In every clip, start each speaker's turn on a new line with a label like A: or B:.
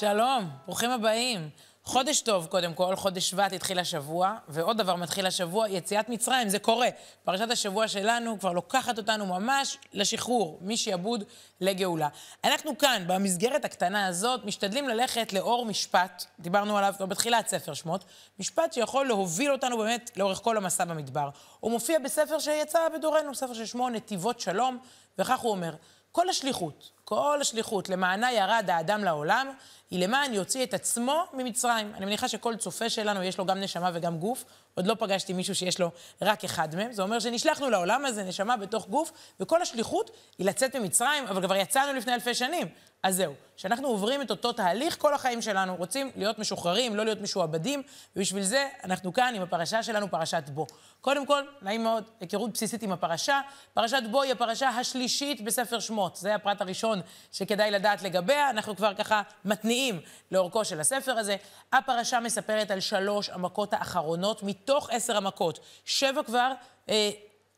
A: שלום, ברוכים הבאים. חודש טוב, קודם כל, חודש שבט התחיל השבוע, ועוד דבר מתחיל השבוע, יציאת מצרים, זה קורה. פרשת השבוע שלנו כבר לוקחת אותנו ממש לשחרור, משעבוד לגאולה. אנחנו כאן, במסגרת הקטנה הזאת, משתדלים ללכת לאור משפט, דיברנו עליו כבר בתחילת ספר שמות, משפט שיכול להוביל אותנו באמת לאורך כל המסע במדבר. הוא מופיע בספר שיצא בדורנו, ספר ששמו נתיבות שלום, וכך הוא אומר, כל השליחות, כל השליחות למענה ירד האדם לעולם, היא למען יוציא את עצמו ממצרים. אני מניחה שכל צופה שלנו יש לו גם נשמה וגם גוף. עוד לא פגשתי מישהו שיש לו רק אחד מהם. זה אומר שנשלחנו לעולם הזה, נשמה בתוך גוף, וכל השליחות היא לצאת ממצרים, אבל כבר יצאנו לפני אלפי שנים. אז זהו, כשאנחנו עוברים את אותו תהליך כל החיים שלנו, רוצים להיות משוחררים, לא להיות משועבדים, ובשביל זה אנחנו כאן עם הפרשה שלנו, פרשת בו. קודם כל, נעים מאוד, היכרות בסיסית עם הפרשה. פרשת בו היא הפרשה השלישית בספר שמות. זה הפרט הראשון שכדאי לדעת לגביה. אנחנו כבר ככה מתניעים לאורכו של הספר הזה. הפרשה מספרת על שלוש המכות האחרונות מתוך עשר המכות. שבע כבר... אה,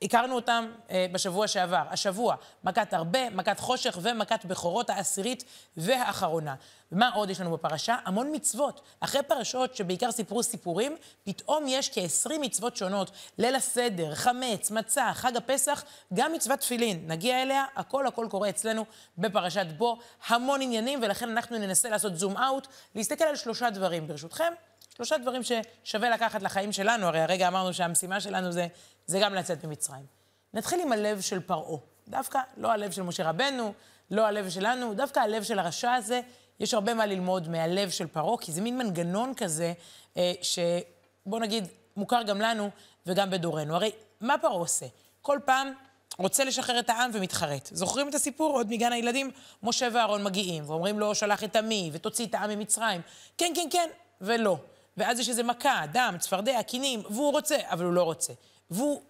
A: הכרנו אותם אה, בשבוע שעבר. השבוע, מכת הרבה, מכת חושך ומכת בכורות העשירית והאחרונה. ומה עוד יש לנו בפרשה? המון מצוות. אחרי פרשות שבעיקר סיפרו סיפורים, פתאום יש כ-20 מצוות שונות. ליל הסדר, חמץ, מצה, חג הפסח, גם מצוות תפילין. נגיע אליה, הכל הכל קורה אצלנו בפרשת בו. המון עניינים, ולכן אנחנו ננסה לעשות זום אאוט, להסתכל על שלושה דברים, ברשותכם. שלושה דברים ששווה לקחת לחיים שלנו, הרי הרגע אמרנו שהמשימה שלנו זה, זה גם לצאת ממצרים. נתחיל עם הלב של פרעה. דווקא לא הלב של משה רבנו, לא הלב שלנו, דווקא הלב של הרשע הזה, יש הרבה מה ללמוד מהלב של פרעה, כי זה מין מנגנון כזה, אה, שבוא נגיד, מוכר גם לנו וגם בדורנו. הרי מה פרעה עושה? כל פעם רוצה לשחרר את העם ומתחרט. זוכרים את הסיפור? עוד מגן הילדים? משה ואהרון מגיעים ואומרים לו, שלח את עמי ותוציא את העם ממצרים. כן, כן, כן, ולא. ואז יש איזה מכה, דם, צפרדע, קינים, והוא רוצה, אבל הוא לא רוצה. והוא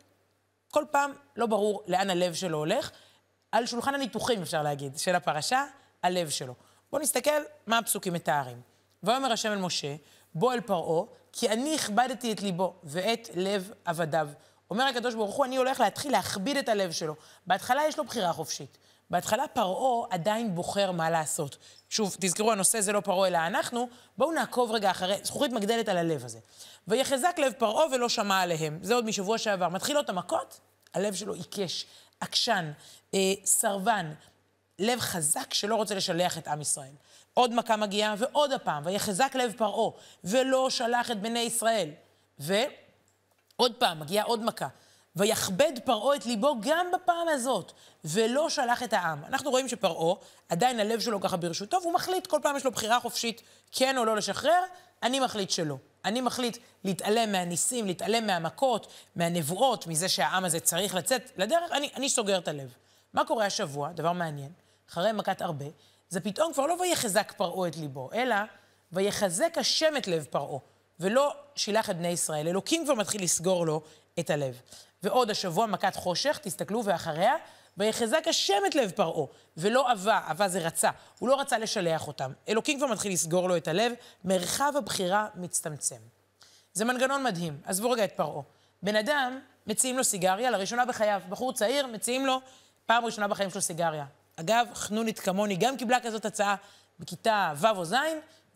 A: כל פעם לא ברור לאן הלב שלו הולך. על שולחן הניתוחים, אפשר להגיד, של הפרשה, הלב שלו. בואו נסתכל מה הפסוקים מתארים. ויאמר השם אל משה, בוא אל פרעה, כי אני הכבדתי את ליבו ואת לב עבדיו. אומר הקדוש ברוך הוא, אני הולך להתחיל להכביד את הלב שלו. בהתחלה יש לו בחירה חופשית. בהתחלה פרעה עדיין בוחר מה לעשות. שוב, תזכרו, הנושא זה לא פרעה אלא אנחנו, בואו נעקוב רגע אחרי, זכורית מגדלת על הלב הזה. ויחזק לב פרעה ולא שמע עליהם. זה עוד משבוע שעבר. מתחילות המכות, הלב שלו עיקש, עקשן, אה, סרבן, לב חזק שלא רוצה לשלח את עם ישראל. עוד מכה מגיעה, ועוד הפעם, ויחזק לב פרעה, ולא שלח את בני ישראל. ועוד פעם, מגיעה עוד מכה. ויכבד פרעה את ליבו גם בפעם הזאת, ולא שלח את העם. אנחנו רואים שפרעה, עדיין הלב שלו ככה ברשותו, והוא מחליט, כל פעם יש לו בחירה חופשית כן או לא לשחרר, אני מחליט שלא. אני מחליט להתעלם מהניסים, להתעלם מהמכות, מהנבואות, מזה שהעם הזה צריך לצאת לדרך, אני, אני סוגר את הלב. מה קורה השבוע? דבר מעניין. אחרי מכת הרבה, זה פתאום כבר לא ויחזק פרעה את ליבו, אלא ויחזק השם את לב פרעה, ולא שילח את בני ישראל. אלוקים כבר מתחיל לסגור לו את הלב. ועוד השבוע מכת חושך, תסתכלו, ואחריה, ויחזק השם את לב פרעה, ולא אבה, אבה זה רצה. הוא לא רצה לשלח אותם. אלוקים כבר מתחיל לסגור לו את הלב, מרחב הבחירה מצטמצם. זה מנגנון מדהים. עזבו רגע את פרעה. בן אדם, מציעים לו סיגריה, לראשונה בחייו. בחור צעיר, מציעים לו פעם ראשונה בחיים שלו סיגריה. אגב, חנונית כמוני גם קיבלה כזאת הצעה בכיתה ו' או ז',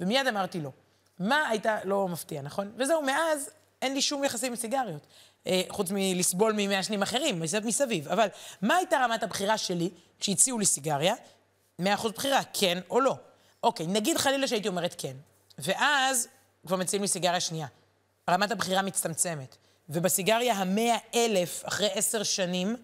A: ומיד אמרתי לו. מה הייתה, לא מפתיע, נכון? וזהו, מאז אין לי שום יחסים עם סיגריות. אה, חוץ מלסבול ממעשנים אחרים, מסביב. אבל מה הייתה רמת הבחירה שלי כשהציעו לי סיגריה? 100% בחירה, כן או לא. אוקיי, נגיד חלילה שהייתי אומרת כן, ואז כבר מציעים לי סיגריה שנייה. רמת הבחירה מצטמצמת. ובסיגריה המאה אלף, אחרי עשר שנים,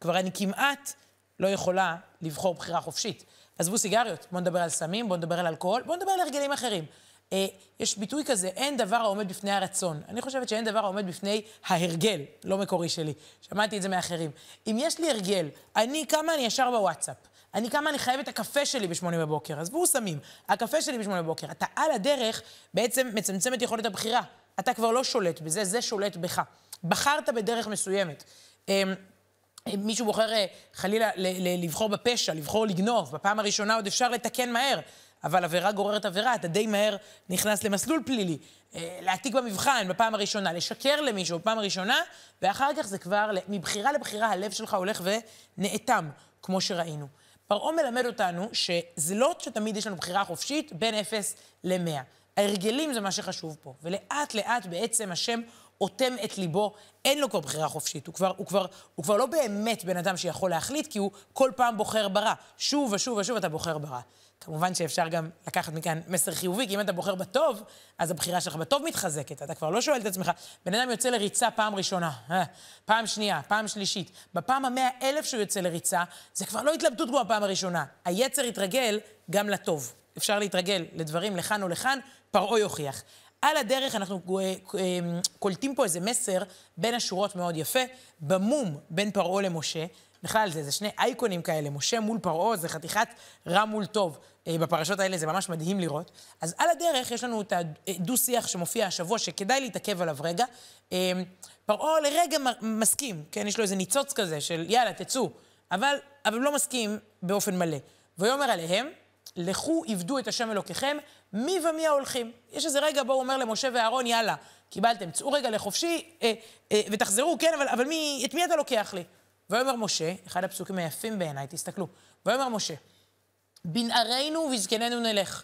A: כבר אני כמעט לא יכולה לבחור בחירה חופשית. עזבו סיגריות, בואו נדבר על סמים, בואו נדבר על אלכוהול, בואו נדבר על הרגלים אחרים. אה, יש ביטוי כזה, אין דבר העומד בפני הרצון. אני חושבת שאין דבר העומד בפני ההרגל, לא מקורי שלי. שמעתי את זה מאחרים. אם יש לי הרגל, אני, כמה אני ישר בוואטסאפ. אני כמה אני חייבת הקפה שלי בשמונה בבוקר. עזבו סמים, הקפה שלי בשמונה בבוקר. אתה על הדרך בעצם מצמצם את יכולת הבחירה. אתה כבר לא שולט בזה, זה שולט בך. בחרת בדרך מסוימת. אמ, מישהו בוחר אה, חלילה לבחור בפשע, לבחור לגנוב, בפעם הראשונה עוד אפשר לתקן מהר. אבל עבירה גוררת עבירה, אתה די מהר נכנס למסלול פלילי. אה, להעתיק במבחן בפעם הראשונה, לשקר למישהו בפעם הראשונה, ואחר כך זה כבר, מבחירה לבחירה, הלב שלך הולך ונאטם, כמו שראינו. פרעה מלמד אותנו שזה לא שתמיד יש לנו בחירה חופשית בין 0 ל-100. ההרגלים זה מה שחשוב פה, ולאט לאט בעצם השם אוטם את ליבו, אין לו כבר בחירה חופשית. הוא כבר, הוא, כבר, הוא כבר לא באמת בן אדם שיכול להחליט, כי הוא כל פעם בוחר ברע. שוב ושוב ושוב אתה בוחר ברע. כמובן שאפשר גם לקחת מכאן מסר חיובי, כי אם אתה בוחר בטוב, אז הבחירה שלך בטוב מתחזקת. אתה כבר לא שואל את עצמך, בן אדם יוצא לריצה פעם ראשונה, אה, פעם שנייה, פעם שלישית. בפעם המאה אלף שהוא יוצא לריצה, זה כבר לא התלבטות כמו הפעם הראשונה. היצר יתרגל גם לטוב. אפשר להתרגל לדברים לכאן או לכאן, פרעה יוכיח. על הדרך אנחנו אה, אה, קולטים פה איזה מסר בין השורות מאוד יפה, במום בין פרעה למשה. בכלל, זה, זה שני אייקונים כאלה, משה מול פרעה, זה חתיכת רע מול טוב. אה, בפרשות האלה זה ממש מדהים לראות. אז על הדרך יש לנו את הדו-שיח שמופיע השבוע, שכדאי להתעכב עליו רגע. פרעה לרגע מסכים, כן? יש לו איזה ניצוץ כזה של יאללה, תצאו. אבל, אבל לא מסכים באופן מלא. ויאמר עליהם, לכו עבדו את השם אלוקיכם, מי ומי ההולכים. יש איזה רגע בו הוא אומר למשה ואהרון, יאללה, קיבלתם, צאו רגע לחופשי אה, אה, ותחזרו, כן, אבל, אבל מי, את מי אתה לוקח לי? ויאמר משה, אחד הפסוקים היפים בעיניי, תסתכלו, ויאמר משה, בנערינו ובזקנינו נלך.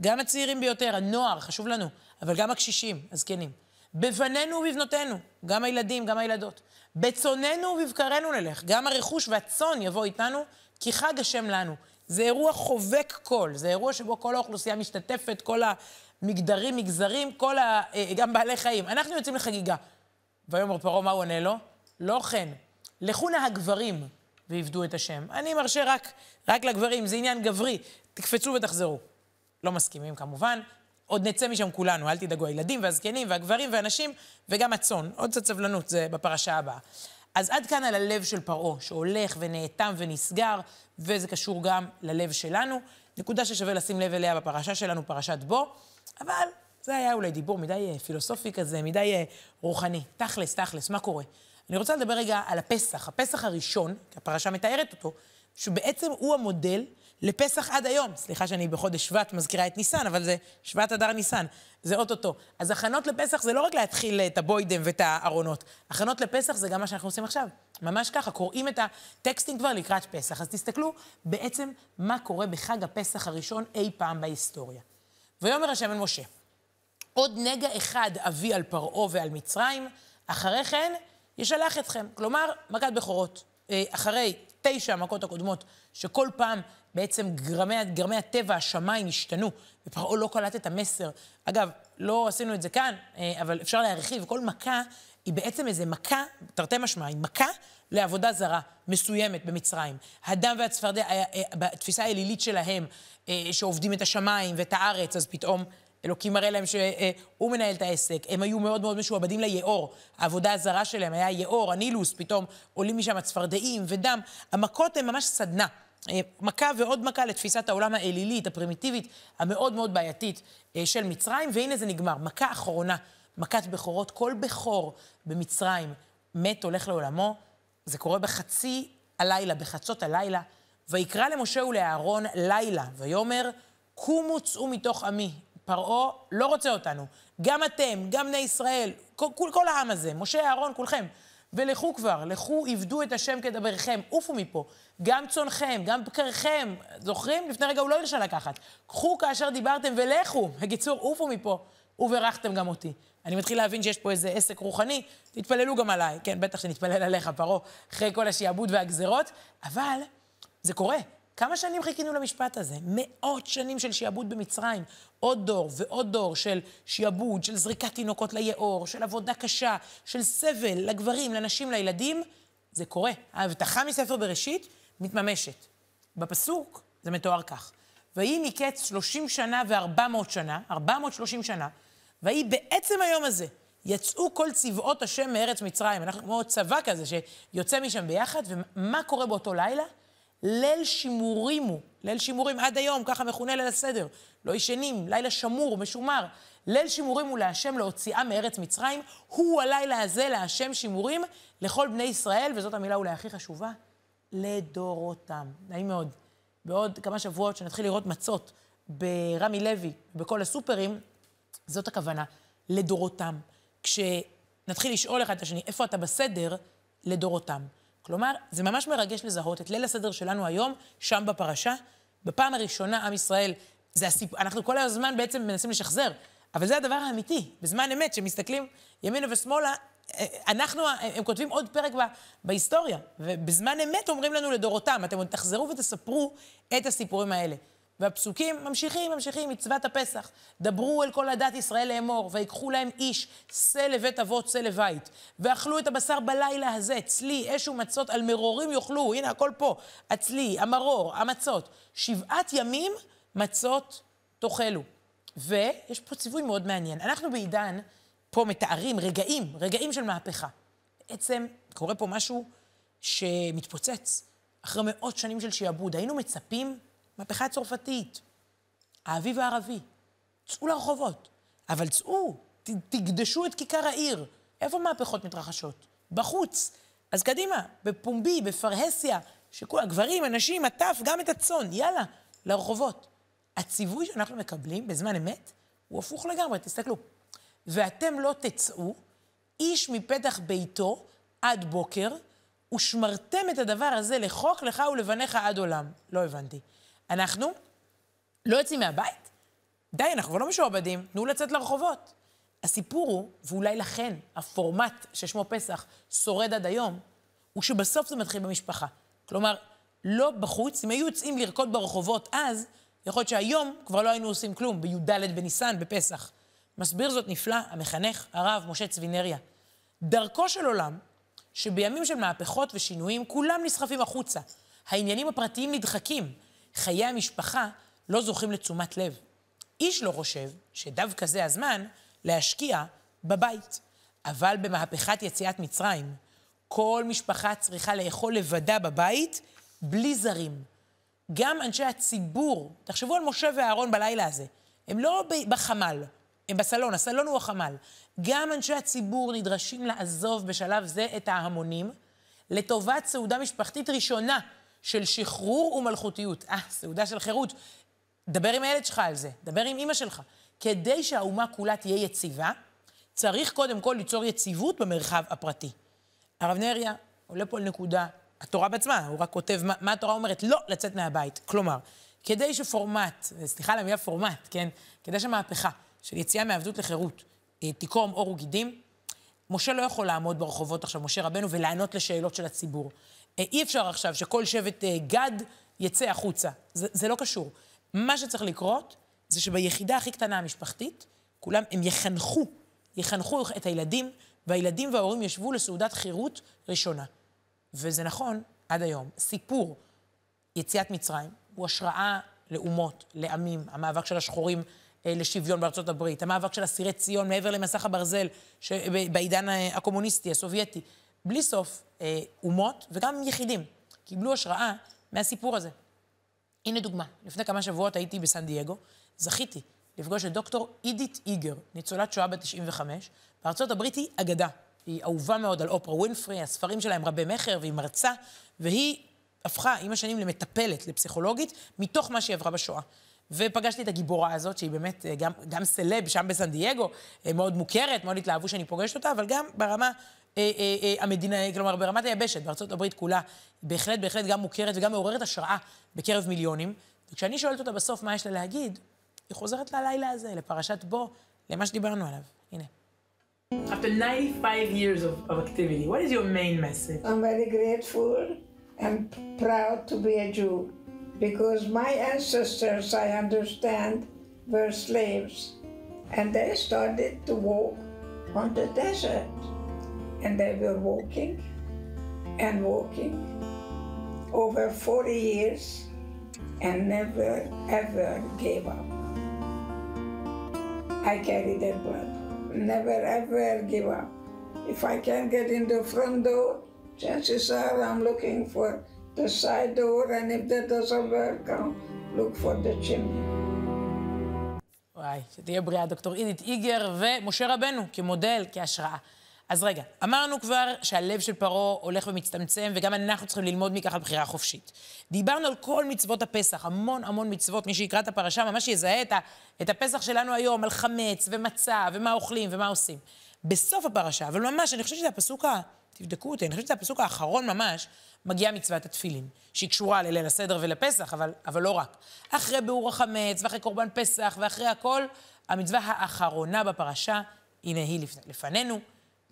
A: גם הצעירים ביותר, הנוער, חשוב לנו, אבל גם הקשישים, הזקנים. בבנינו ובבנותינו, גם הילדים, גם הילדות. בצוננו ובבקרנו נלך, גם הרכוש והצאן יבוא איתנו, כי חג השם לנו. זה אירוע חובק קול, זה אירוע שבו כל האוכלוסייה משתתפת, כל המגדרים, מגזרים, כל ה... אה, גם בעלי חיים. אנחנו יוצאים לחגיגה. ויאמר פרעה, מה הוא עונה לו? לא כן, לכו נא הגברים ועבדו את השם. אני מרשה רק, רק לגברים, זה עניין גברי, תקפצו ותחזרו. לא מסכימים כמובן, עוד נצא משם כולנו, אל תדאגו, הילדים והזקנים והגברים והנשים וגם הצאן. עוד קצת סבלנות, זה בפרשה הבאה. אז עד כאן על הלב של פרעה, שהולך ונאטם ונסגר, וזה קשור גם ללב שלנו. נקודה ששווה לשים לב אליה בפרשה שלנו, פרשת בו, אבל זה היה אולי דיבור מדי אה, פילוסופי כזה, מדי אה, רוחני. תכלס, תכלס, מה קורה? אני רוצה לדבר רגע על הפסח. הפסח הראשון, כי הפרשה מתארת אותו, שבעצם הוא המודל לפסח עד היום. סליחה שאני בחודש שבט מזכירה את ניסן, אבל זה שבט אדר ניסן, זה אוטוטו. אז הכנות לפסח זה לא רק להתחיל את הבוידם ואת הארונות. הכנות לפסח זה גם מה שאנחנו עושים עכשיו. ממש ככה, קוראים את הטקסטים כבר לקראת פסח. אז תסתכלו בעצם מה קורה בחג הפסח הראשון אי פעם בהיסטוריה. ויאמר השם אל משה, עוד נגע אחד אביא על פרעה ועל מצרים, אחרי כן ישלח אתכם. כלומר, מכת בכורות. אה, אחרי תשע המכות הקודמות, שכל פעם בעצם גרמי, גרמי הטבע, השמיים השתנו, ופרעה לא קלט את המסר. אגב, לא עשינו את זה כאן, אה, אבל אפשר להרחיב. כל מכה היא בעצם איזה מכה, תרתי משמע, היא מכה לעבודה זרה מסוימת במצרים. הדם והצפרדע, אה, בתפיסה האלילית שלהם, שעובדים את השמיים ואת הארץ, אז פתאום אלוקים מראה להם שהוא מנהל את העסק. הם היו מאוד מאוד משועבדים ליאור. העבודה הזרה שלהם היה יאור, הנילוס, פתאום עולים משם הצפרדעים ודם. המכות הן ממש סדנה. אה, מכה ועוד מכה לתפיסת העולם האלילית, הפרימיטיבית, המאוד מאוד בעייתית אה, של מצרים, והנה זה נגמר. מכה אחרונה, מכת בכורות. כל בכור במצרים מת, הולך לעולמו. זה קורה בחצי הלילה, בחצות הלילה. ויקרא למשה ולאהרון לילה, ויאמר, קומו צאו מתוך עמי, פרעה לא רוצה אותנו. גם אתם, גם בני ישראל, כל, כל העם הזה, משה, אהרון, כולכם. ולכו כבר, לכו עבדו את השם כדבריכם, עופו מפה. גם צונכם, גם בקריכם. זוכרים? לפני רגע הוא לא הרשה לקחת. קחו כאשר דיברתם ולכו. בקיצור, עופו מפה. וברכתם גם אותי. אני מתחיל להבין שיש פה איזה עסק רוחני, תתפללו גם עליי. כן, בטח שנתפלל עליך, פרעה, אחרי כל השיעבוד והגזרות, אבל זה קורה. כמה שנים חיכינו למשפט הזה? מאות שנים של שיעבוד במצרים. עוד דור ועוד דור של שיעבוד, של זריקת תינוקות ליאור, של עבודה קשה, של סבל לגברים, לנשים, לילדים. זה קורה. ההבטחה מספר בראשית מתממשת. בפסוק זה מתואר כך: ויהי מקץ 30 שנה ו-400 שנה, 430 שנה, ויהי בעצם היום הזה, יצאו כל צבאות השם מארץ מצרים. אנחנו כמו צבא כזה שיוצא משם ביחד, ומה קורה באותו לילה? ליל שימורים הוא, ליל שימורים עד היום, ככה מכונה ליל הסדר. לא ישנים, לילה שמור, משומר. ליל שימורים הוא להשם להוציאה מארץ מצרים, הוא הלילה הזה להשם שימורים לכל בני ישראל, וזאת המילה אולי הכי חשובה, לדורותם. נעים מאוד. בעוד כמה שבועות שנתחיל לראות מצות ברמי לוי, בכל הסופרים, זאת הכוונה, לדורותם. כשנתחיל לשאול אחד את השני, איפה אתה בסדר, לדורותם. כלומר, זה ממש מרגש לזהות את ליל הסדר שלנו היום, שם בפרשה. בפעם הראשונה עם ישראל, זה הסיפ... אנחנו כל הזמן בעצם מנסים לשחזר, אבל זה הדבר האמיתי. בזמן אמת, שמסתכלים ימינה ושמאלה, אה, אנחנו, הם כותבים עוד פרק בהיסטוריה, ובזמן אמת אומרים לנו לדורותם, אתם עוד תחזרו ותספרו את הסיפורים האלה. והפסוקים ממשיכים, ממשיכים, מצוות הפסח. דברו אל כל עדת ישראל לאמור, ויקחו להם איש, שא לבית אבות, שא לבית. ואכלו את הבשר בלילה הזה, צלי, אש ומצות, על מרורים יאכלו, הנה הכל פה, הצלי, המרור, המצות. שבעת ימים מצות תאכלו. ויש פה ציווי מאוד מעניין. אנחנו בעידן, פה מתארים רגעים, רגעים של מהפכה. בעצם קורה פה משהו שמתפוצץ. אחרי מאות שנים של שעבוד, היינו מצפים מהפכה צרפתית, האביב הערבי. צאו לרחובות, אבל צאו, ת, תקדשו את כיכר העיר. איפה מהפכות מתרחשות? בחוץ. אז קדימה, בפומבי, בפרהסיה, שכל הגברים, הנשים, הטף, גם את הצאן, יאללה, לרחובות. הציווי שאנחנו מקבלים בזמן אמת הוא הפוך לגמרי, תסתכלו. ואתם לא תצאו, איש מפתח ביתו עד בוקר, ושמרתם את הדבר הזה לחוק לך ולבניך עד עולם. לא הבנתי. אנחנו לא יוצאים מהבית? די, אנחנו כבר לא משועבדים, תנו לצאת לרחובות. הסיפור הוא, ואולי לכן הפורמט ששמו פסח שורד עד היום, הוא שבסוף זה מתחיל במשפחה. כלומר, לא בחוץ, אם היו יוצאים לרקוד ברחובות אז, יכול להיות שהיום כבר לא היינו עושים כלום, בי"ד בניסן, בפסח. מסביר זאת נפלא המחנך הרב משה צבינריה. דרכו של עולם, שבימים של מהפכות ושינויים, כולם נסחפים החוצה. העניינים הפרטיים נדחקים. חיי המשפחה לא זוכים לתשומת לב. איש לא חושב שדווקא זה הזמן להשקיע בבית. אבל במהפכת יציאת מצרים, כל משפחה צריכה לאכול לבדה בבית, בלי זרים. גם אנשי הציבור, תחשבו על משה ואהרון בלילה הזה, הם לא בחמ"ל, הם בסלון, הסלון הוא החמ"ל. גם אנשי הציבור נדרשים לעזוב בשלב זה את ההמונים לטובת סעודה משפחתית ראשונה של שחרור ומלכותיות. אה, סעודה של חירות. דבר עם הילד שלך על זה, דבר עם אימא שלך. כדי שהאומה כולה תהיה יציבה, צריך קודם כל ליצור יציבות במרחב הפרטי. הרב נריה עולה פה על נקודה, התורה בעצמה, הוא רק כותב מה, מה התורה אומרת, לא לצאת מהבית. כלומר, כדי שפורמט, סליחה על המילה פורמט, כן? כדי שהמהפכה של יציאה מעבדות לחירות אה, תיקום עור וגידים, משה לא יכול לעמוד ברחובות עכשיו, משה רבנו, ולענות לשאלות של הציבור. אה, אי אפשר עכשיו שכל שבט אה, גד יצא החוצה. זה, זה לא קשור. מה שצריך לקרות זה שביחידה הכי קטנה המשפחתית, כולם, הם יחנכו, יחנכו את הילדים, והילדים וההורים ישבו לסעודת חירות ראשונה. וזה נכון עד היום. סיפור יציאת מצרים הוא השראה לאומות, לעמים, המאבק של השחורים אה, לשוויון בארצות הברית, המאבק של אסירי ציון מעבר למסך הברזל בעידן הקומוניסטי, הסובייטי. בלי סוף אה, אומות וגם יחידים קיבלו השראה מהסיפור הזה. הנה דוגמה, לפני כמה שבועות הייתי בסן דייגו, זכיתי לפגוש את דוקטור עידית איגר, ניצולת שואה בת 95. בארצות הברית היא אגדה. היא אהובה מאוד על אופרה ווינפרי, הספרים שלה הם רבי מכר והיא מרצה, והיא הפכה עם השנים למטפלת, לפסיכולוגית, מתוך מה שהיא עברה בשואה. ופגשתי את הגיבורה הזאת, שהיא באמת אה, גם, גם סלב שם בסן דייגו, אה, מאוד מוכרת, מאוד התלהבו שאני פוגשת אותה, אבל גם ברמה אה, אה, אה, המדינה, כלומר ברמת היבשת, בארצות הברית כולה, בהחלט, בהחלט גם מוכרת וגם מעוררת השראה בקרב מיליונים. וכשאני שואלת אותה בסוף מה יש לה להגיד, היא חוזרת ללילה הזה, לפרשת בו, למה שדיברנו עליו. הנה. After 95 years of, of activity, what is your main message?
B: I'm very grateful and proud to be a Jew because my ancestors, I understand, were slaves and they started to walk on the desert. and they were walking and walking over 40 years and never ever gave up. I carry that blood. Never ever give up. If I can't get in the front door, chances are I'm looking for the side door, and if that doesn't work, I'll look for the chimney.
A: וואי, שתהיה בריאה דוקטור עידית איגר ומשה רבנו כמודל, כהשראה. אז רגע, אמרנו כבר שהלב של פרעה הולך ומצטמצם, וגם אנחנו צריכים ללמוד מכך על בחירה חופשית. דיברנו על כל מצוות הפסח, המון המון מצוות, מי שיקרא את הפרשה ממש יזהה את, ה, הפסח שלנו היום, על חמץ ומצה, ומה אוכלים ומה עושים. בסוף הפרשה, אבל ממש, אני חושבת שזה הפסוק תבדקו אותי, אני חושבת שזה הפסוק האחרון ממש, מגיעה מצוות התפילין, שהיא קשורה לליל הסדר ולפסח, אבל, אבל לא רק. אחרי ביאור החמץ, ואחרי קורבן פסח, ואחרי הכל, המצווה האחרונה בפרשה, הנה היא לפנינו,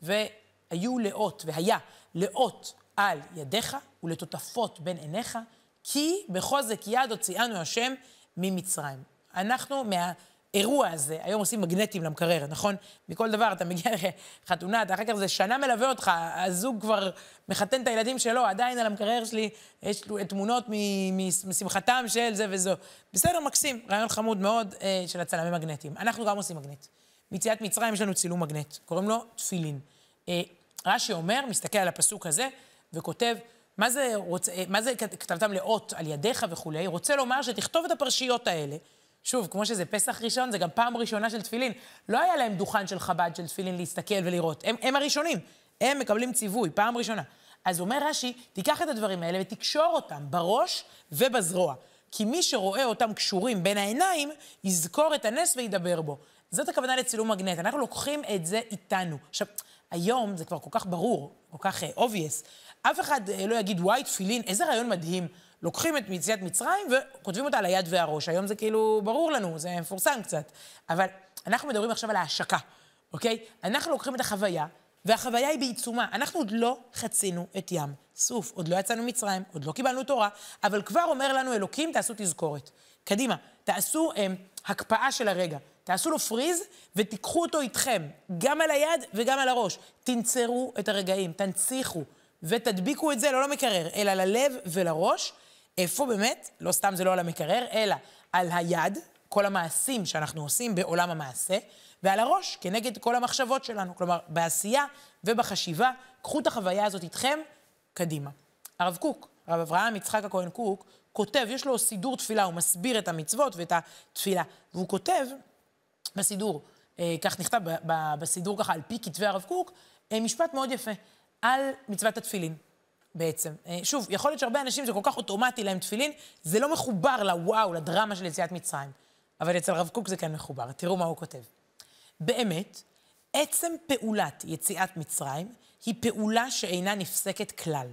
A: והיו לאות, והיה לאות על ידיך ולטוטפות בין עיניך, כי בחוזק יד הוציאנו השם ממצרים. אנחנו מהאירוע הזה, היום עושים מגנטים למקרר, נכון? מכל דבר, אתה מגיע לחתונה, אתה אחר כך זה שנה מלווה אותך, הזוג כבר מחתן את הילדים שלו, עדיין על המקרר שלי יש תמונות משמחתם של זה וזו. בסדר, מקסים, רעיון חמוד מאוד אה, של הצלמי מגנטים. אנחנו גם עושים מגנט. מיציאת מצרים יש לנו צילום מגנט, קוראים לו תפילין. אה, רש"י אומר, מסתכל על הפסוק הזה, וכותב, מה זה, רוצ... מה זה כתבתם לאות על ידיך וכולי? רוצה לומר שתכתוב את הפרשיות האלה. שוב, כמו שזה פסח ראשון, זה גם פעם ראשונה של תפילין. לא היה להם דוכן של חב"ד של תפילין להסתכל ולראות. הם, הם הראשונים. הם מקבלים ציווי, פעם ראשונה. אז אומר רש"י, תיקח את הדברים האלה ותקשור אותם בראש ובזרוע. כי מי שרואה אותם קשורים בין העיניים, יזכור את הנס וידבר בו. זאת הכוונה לצילום מגנט. אנחנו לוקחים את זה איתנו. עכשיו, היום זה כבר כל כך ברור, כל כך uh, obvious. אף אחד uh, לא יגיד, וואי, תפילין, איזה רעיון מדהים. לוקחים את מציאת מצרים וכותבים אותה על היד והראש. היום זה כאילו ברור לנו, זה מפורסם קצת. אבל אנחנו מדברים עכשיו על ההשקה, אוקיי? אנחנו לוקחים את החוויה, והחוויה היא בעיצומה. אנחנו עוד לא חצינו את ים סוף, עוד לא יצאנו ממצרים, עוד לא קיבלנו תורה, אבל כבר אומר לנו אלוקים, תעשו תזכורת. קדימה, תעשו um, הקפאה של הרגע. תעשו לו פריז ותיקחו אותו איתכם, גם על היד וגם על הראש. תנצרו את הרגעים, תנציחו, ותדביקו את זה לא למקרר, אלא ללב ולראש. איפה באמת? לא סתם זה לא על המקרר, אלא על היד, כל המעשים שאנחנו עושים בעולם המעשה, ועל הראש, כנגד כל המחשבות שלנו. כלומר, בעשייה ובחשיבה, קחו את החוויה הזאת איתכם, קדימה. הרב קוק, הרב אברהם יצחק הכהן קוק, כותב, יש לו סידור תפילה, הוא מסביר את המצוות ואת התפילה. והוא כותב בסידור, אה, כך נכתב בסידור ככה, על פי כתבי הרב קוק, אה, משפט מאוד יפה על מצוות התפילין. בעצם. אה, שוב, יכול להיות שהרבה אנשים זה כל כך אוטומטי להם תפילין, זה לא מחובר לוואו, לדרמה של יציאת מצרים. אבל אצל הרב קוק זה כן מחובר. תראו מה הוא כותב. באמת, עצם פעולת יציאת מצרים היא פעולה שאינה נפסקת כלל.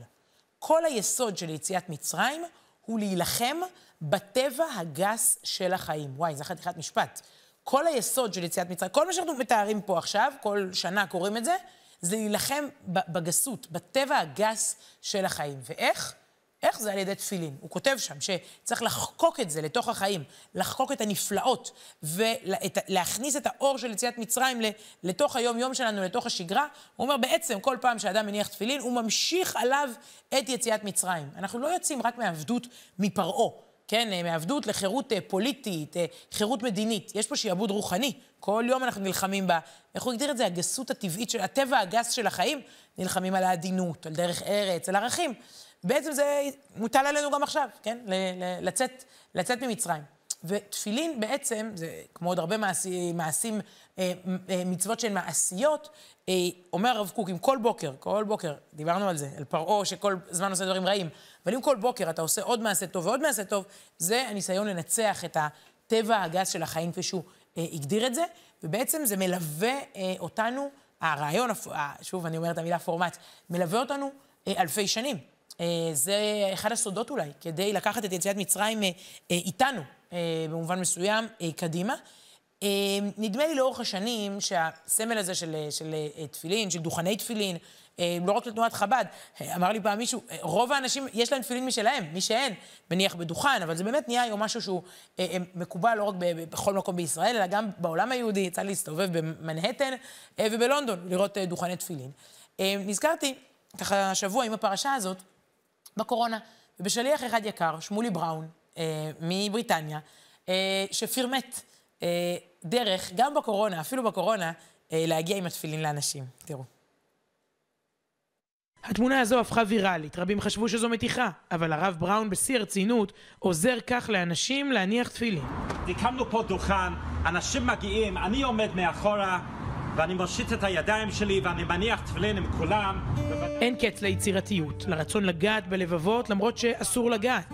A: כל היסוד של יציאת מצרים הוא להילחם בטבע הגס של החיים. וואי, זה חתיכת משפט. כל היסוד של יציאת מצרים, כל מה שאנחנו מתארים פה עכשיו, כל שנה קוראים את זה, זה להילחם בגסות, בטבע הגס של החיים. ואיך? איך זה על ידי תפילין? הוא כותב שם שצריך לחקוק את זה לתוך החיים, לחקוק את הנפלאות ולהכניס את האור של יציאת מצרים לתוך היום-יום שלנו, לתוך השגרה. הוא אומר, בעצם כל פעם שאדם מניח תפילין, הוא ממשיך עליו את יציאת מצרים. אנחנו לא יוצאים רק מעבדות מפרעה. כן, אה, מעבדות לחירות אה, פוליטית, אה, חירות מדינית. יש פה שיעבוד רוחני. כל יום אנחנו נלחמים בה. איך הוא הגדיר את זה? הגסות הטבעית של, הטבע הגס של החיים. נלחמים על העדינות, על דרך ארץ, על ערכים. בעצם זה מוטל עלינו גם עכשיו, כן? לצאת, לצאת ממצרים. ותפילין בעצם, זה כמו עוד הרבה מעשים, מעשים מצוות שהן מעשיות, אומר הרב קוק, אם כל בוקר, כל בוקר, דיברנו על זה, על פרעה שכל זמן עושה דברים רעים, אבל אם כל בוקר אתה עושה עוד מעשה טוב ועוד מעשה טוב, זה הניסיון לנצח את הטבע הגס של החיים כפי שהוא אה, הגדיר את זה, ובעצם זה מלווה אה, אותנו, הרעיון, אה, שוב, אני אומרת את המילה פורמט, מלווה אותנו אה, אלפי שנים. אה, זה אחד הסודות אולי, כדי לקחת את יציאת מצרים אה, אה, איתנו, אה, במובן מסוים, אה, קדימה. אה, נדמה לי לאורך השנים שהסמל הזה של, של אה, תפילין, של דוכני תפילין, אה, לא רק לתנועת חב"ד. אה, אמר לי פעם מישהו, אה, רוב האנשים, יש להם תפילין משלהם, מי שאין, מניח בדוכן, אבל זה באמת נהיה היום משהו שהוא מקובל לא רק בכל מקום בישראל, אלא גם בעולם היהודי. יצא להסתובב במנהטן ובלונדון, לראות דוכני תפילין. נזכרתי, ככה השבוע עם הפרשה הזאת, בקורונה, ובשליח אחד יקר, שמולי בראון, מבריטניה, שפרמט דרך, גם בקורונה, אפילו בקורונה, להגיע עם התפילין לאנשים. תראו. התמונה הזו הפכה ויראלית, רבים חשבו שזו מתיחה, אבל הרב בראון בשיא הרצינות עוזר כך לאנשים להניח תפילין.
C: הקמנו פה דוכן, אנשים מגיעים, אני עומד מאחורה ואני מושיט את הידיים שלי ואני מניח תפילין עם כולם.
A: אין קץ ליצירתיות, לרצון לגעת בלבבות למרות שאסור לגעת.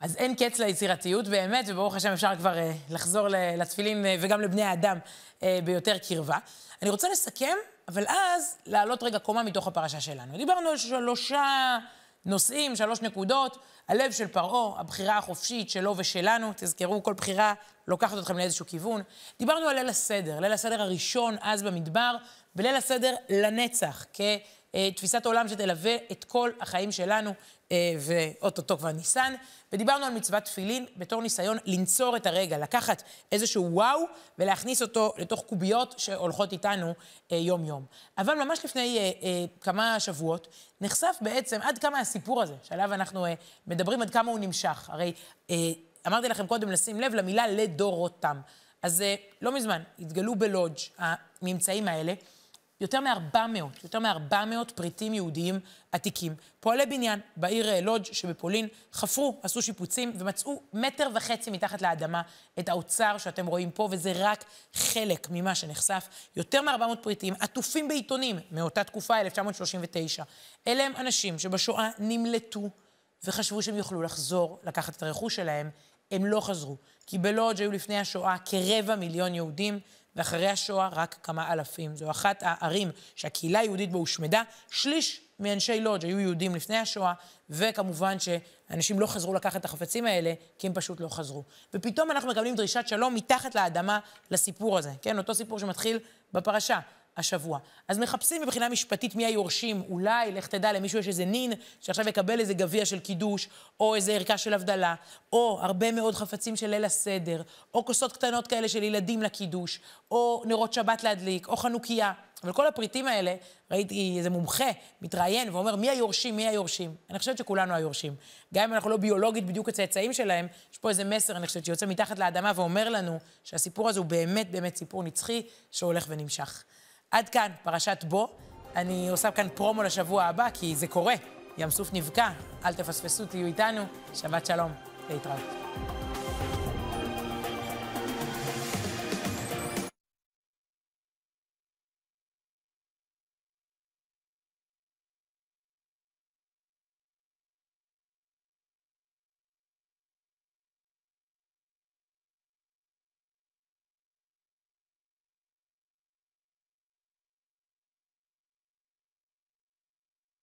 A: אז אין קץ ליצירתיות באמת, וברוך השם אפשר כבר uh, לחזור לתפילין uh, וגם לבני האדם uh, ביותר קרבה. אני רוצה לסכם אבל אז, לעלות רגע קומה מתוך הפרשה שלנו. דיברנו על שלושה נושאים, שלוש נקודות, הלב של פרעה, הבחירה החופשית שלו ושלנו, תזכרו, כל בחירה לוקחת אתכם לאיזשהו כיוון. דיברנו על ליל הסדר, ליל הסדר הראשון אז במדבר, וליל הסדר לנצח, כתפיסת עולם שתלווה את כל החיים שלנו, ואו-טו-טו כבר ניסן. ודיברנו על מצוות תפילין בתור ניסיון לנצור את הרגע, לקחת איזשהו וואו ולהכניס אותו לתוך קוביות שהולכות איתנו אה, יום-יום. אבל ממש לפני אה, אה, כמה שבועות נחשף בעצם עד כמה הסיפור הזה, שעליו אנחנו אה, מדברים, עד כמה הוא נמשך. הרי אה, אמרתי לכם קודם לשים לב למילה לדורותם. אז אה, לא מזמן התגלו בלודג' הממצאים האלה. יותר מ-400, יותר מ-400 פריטים יהודיים עתיקים. פועלי בניין בעיר אה, לודג' שבפולין חפרו, עשו שיפוצים ומצאו מטר וחצי מתחת לאדמה את האוצר שאתם רואים פה, וזה רק חלק ממה שנחשף. יותר מ-400 פריטים עטופים בעיתונים מאותה תקופה, 1939. אלה הם אנשים שבשואה נמלטו וחשבו שהם יוכלו לחזור, לקחת את הרכוש שלהם. הם לא חזרו, כי בלודג' היו לפני השואה כרבע מיליון יהודים. ואחרי השואה רק כמה אלפים. זו אחת הערים שהקהילה היהודית בה הושמדה. שליש מאנשי לודג' היו יהודים לפני השואה, וכמובן שאנשים לא חזרו לקחת את החפצים האלה, כי הם פשוט לא חזרו. ופתאום אנחנו מקבלים דרישת שלום מתחת לאדמה לסיפור הזה, כן? אותו סיפור שמתחיל בפרשה. השבוע. אז מחפשים מבחינה משפטית מי היורשים, אולי, לך תדע, למישהו יש איזה נין שעכשיו יקבל איזה גביע של קידוש, או איזה ערכה של הבדלה, או הרבה מאוד חפצים של ליל הסדר, או כוסות קטנות כאלה של ילדים לקידוש, או נרות שבת להדליק, או חנוכיה. אבל כל הפריטים האלה, ראיתי איזה מומחה מתראיין ואומר, מי היורשים, מי היורשים? אני חושבת שכולנו היורשים. גם אם אנחנו לא ביולוגית בדיוק הצאצאים שלהם, יש פה איזה מסר, אני חושבת, שיוצא מתחת לאדמה ואומר לנו שהסיפור הזה הוא באמת באמת סיפור נצחי שהולך ונמשך. עד כאן פרשת בו. אני עושה כאן פרומו לשבוע הבא, כי זה קורה. ים סוף נבקע, אל תפספסו, תהיו איתנו. שבת שלום, להתראות.